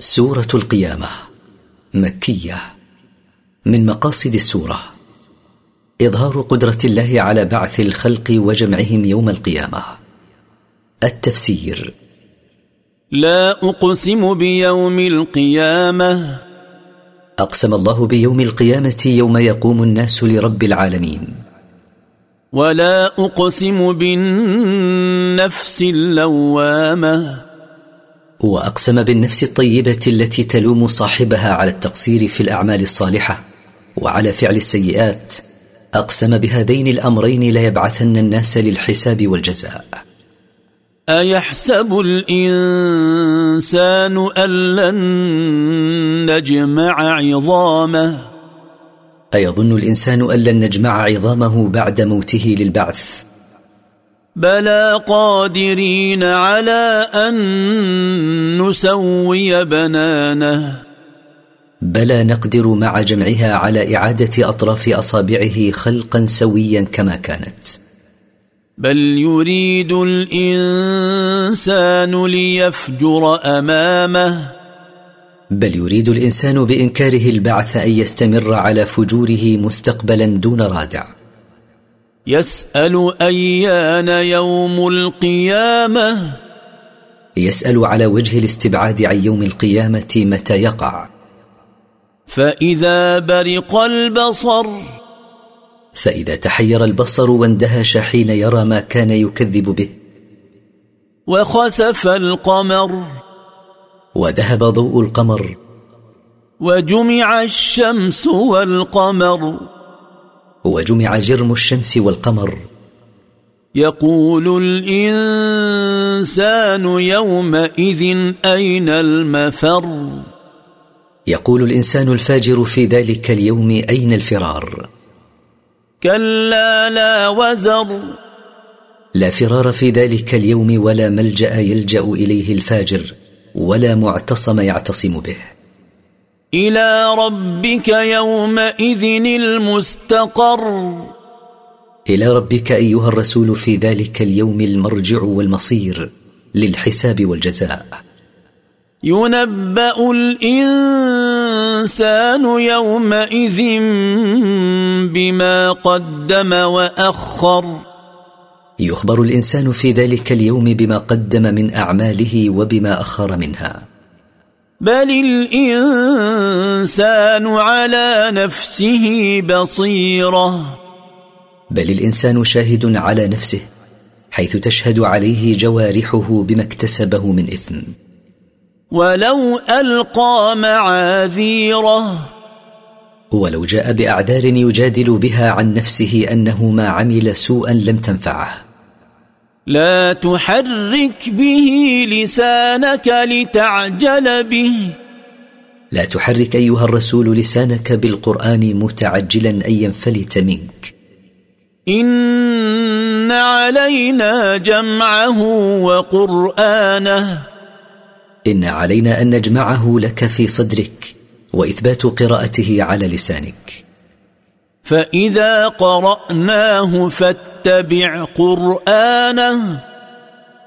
سورة القيامة مكية من مقاصد السورة. إظهار قدرة الله على بعث الخلق وجمعهم يوم القيامة. التفسير. لا أقسم بيوم القيامة. أقسم الله بيوم القيامة يوم يقوم الناس لرب العالمين. ولا أقسم بالنفس اللوامة. وأقسم بالنفس الطيبة التي تلوم صاحبها على التقصير في الأعمال الصالحة وعلى فعل السيئات أقسم بهذين الأمرين ليبعثن الناس للحساب والجزاء. أيحسب الإنسان أن لن نجمع عظامه؟ أيظن الإنسان أن لن نجمع عظامه بعد موته للبعث. بلى قادرين على ان نسوي بنانه. بلى نقدر مع جمعها على اعاده اطراف اصابعه خلقا سويا كما كانت. بل يريد الانسان ليفجر امامه. بل يريد الانسان بانكاره البعث ان يستمر على فجوره مستقبلا دون رادع. يسأل أيان يوم القيامة. يسأل على وجه الاستبعاد عن يوم القيامة متى يقع. فإذا برق البصر. فإذا تحير البصر واندهش حين يرى ما كان يكذب به. وخسف القمر. وذهب ضوء القمر. وجمع الشمس والقمر. وجمع جرم الشمس والقمر. يقول الإنسان يومئذ أين المفر؟ يقول الإنسان الفاجر في ذلك اليوم أين الفرار؟ كلا لا وزر. لا فرار في ذلك اليوم ولا ملجأ يلجأ إليه الفاجر ولا معتصم يعتصم به. إلى ربك يومئذ المستقر. إلى ربك أيها الرسول في ذلك اليوم المرجع والمصير للحساب والجزاء. ينبأ الإنسان يومئذ بما قدم وأخر. يخبر الإنسان في ذلك اليوم بما قدم من أعماله وبما أخر منها. بل الانسان على نفسه بصيره بل الانسان شاهد على نفسه حيث تشهد عليه جوارحه بما اكتسبه من اثم. ولو القى معاذيره ولو جاء باعذار يجادل بها عن نفسه انه ما عمل سوءا لم تنفعه. لا تحرك به لسانك لتعجل به. لا تحرك أيها الرسول لسانك بالقرآن متعجلا أن ينفلت منك. إن علينا جمعه وقرآنه. إن علينا أن نجمعه لك في صدرك وإثبات قراءته على لسانك. فإذا قرأناه فاتبع قرآنه.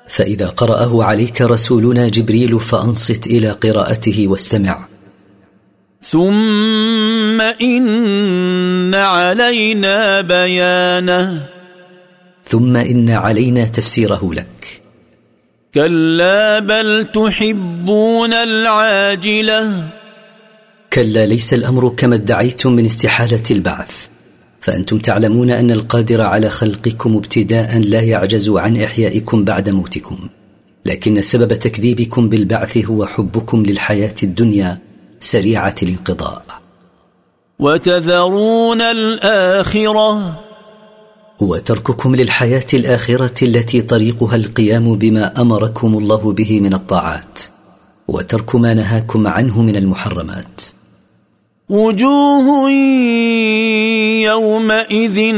فإذا قرأه عليك رسولنا جبريل فأنصت إلى قراءته واستمع. ثم إن علينا بيانه. ثم إن علينا تفسيره لك. كلا بل تحبون العاجلة. كلا ليس الأمر كما ادعيتم من استحالة البعث. فأنتم تعلمون أن القادر على خلقكم ابتداء لا يعجز عن إحيائكم بعد موتكم لكن سبب تكذيبكم بالبعث هو حبكم للحياة الدنيا سريعة الانقضاء. وتذرون الآخرة. وترككم للحياة الآخرة التي طريقها القيام بما أمركم الله به من الطاعات وترك ما نهاكم عنه من المحرمات. وجوه يومئذ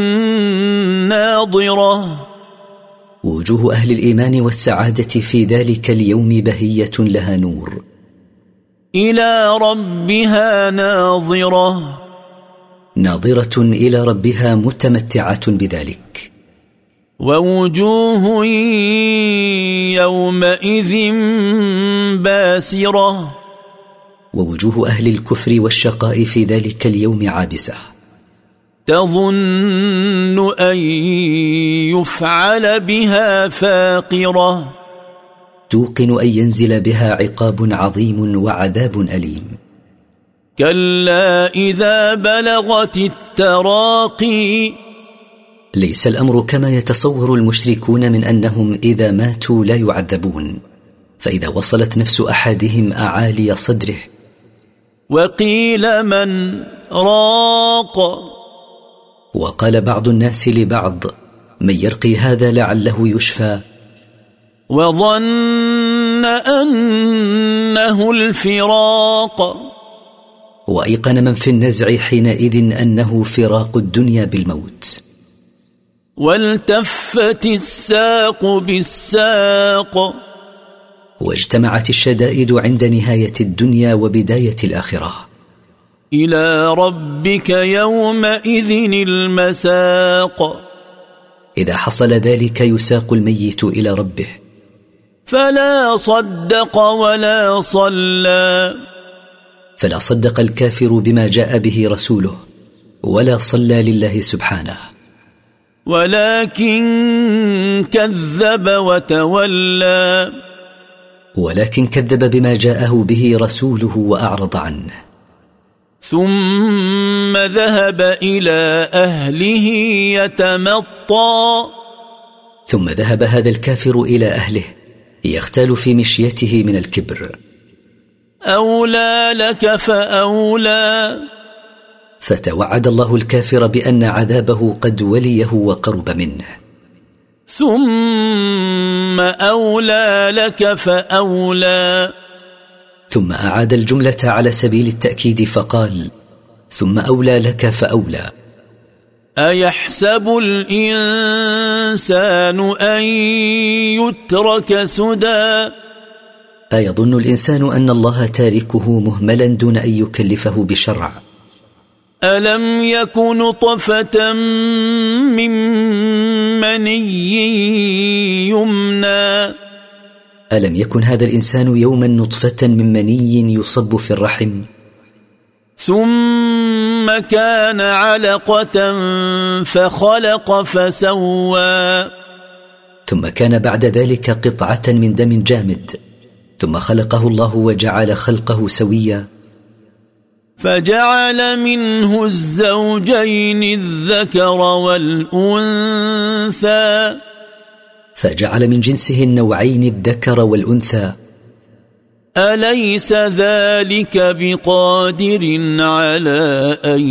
ناضرة. وجوه أهل الإيمان والسعادة في ذلك اليوم بهية لها نور. إلى ربها ناظرة. ناظرة إلى ربها متمتعة بذلك. ووجوه يومئذ باسرة. ووجوه أهل الكفر والشقاء في ذلك اليوم عابسة. تظن أن يفعل بها فاقرة. توقن أن ينزل بها عقاب عظيم وعذاب أليم. كلا إذا بلغت التراقي. ليس الأمر كما يتصور المشركون من أنهم إذا ماتوا لا يعذبون. فإذا وصلت نفس أحدهم أعالي صدره وقيل من راق. وقال بعض الناس لبعض من يرقي هذا لعله يشفى. وظن أنه الفراق. وأيقن من في النزع حينئذ أنه فراق الدنيا بالموت. والتفت الساق بالساق. واجتمعت الشدائد عند نهاية الدنيا وبداية الآخرة. إلى ربك يومئذ المساق. إذا حصل ذلك يساق الميت إلى ربه. فلا صدق ولا صلى. فلا صدق الكافر بما جاء به رسوله ولا صلى لله سبحانه. ولكن كذب وتولى. ولكن كذب بما جاءه به رسوله وأعرض عنه. ثم ذهب إلى أهله يتمطى. ثم ذهب هذا الكافر إلى أهله يختال في مشيته من الكبر. أولى لك فأولى. فتوعد الله الكافر بأن عذابه قد وليه وقرب منه. ثم أولى لك فأولى. ثم أعاد الجملة على سبيل التأكيد فقال ثم أولى لك فأولى. أيحسب الإنسان أن يترك سدى؟ أيظن الإنسان أن الله تاركه مهملا دون أن يكلفه بشرع. ألم يك نطفة من مني يمنى؟ ألم يكن هذا الإنسان يوما نطفة من مني يصب في الرحم؟ ثم كان علقة فخلق فسوى. ثم كان بعد ذلك قطعة من دم جامد ثم خلقه الله وجعل خلقه سويا. فجعل منه الزوجين الذكر والأنثى. فجعل من جنسه النوعين الذكر والأنثى. أليس ذلك بقادر على أن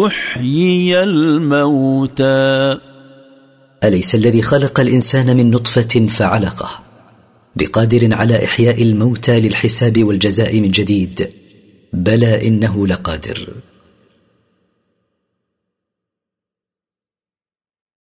يحيي الموتى؟ أليس الذي خلق الإنسان من نطفة فعلقه؟ بقادر على إحياء الموتى للحساب والجزاء من جديد. بلى إنه لقادر.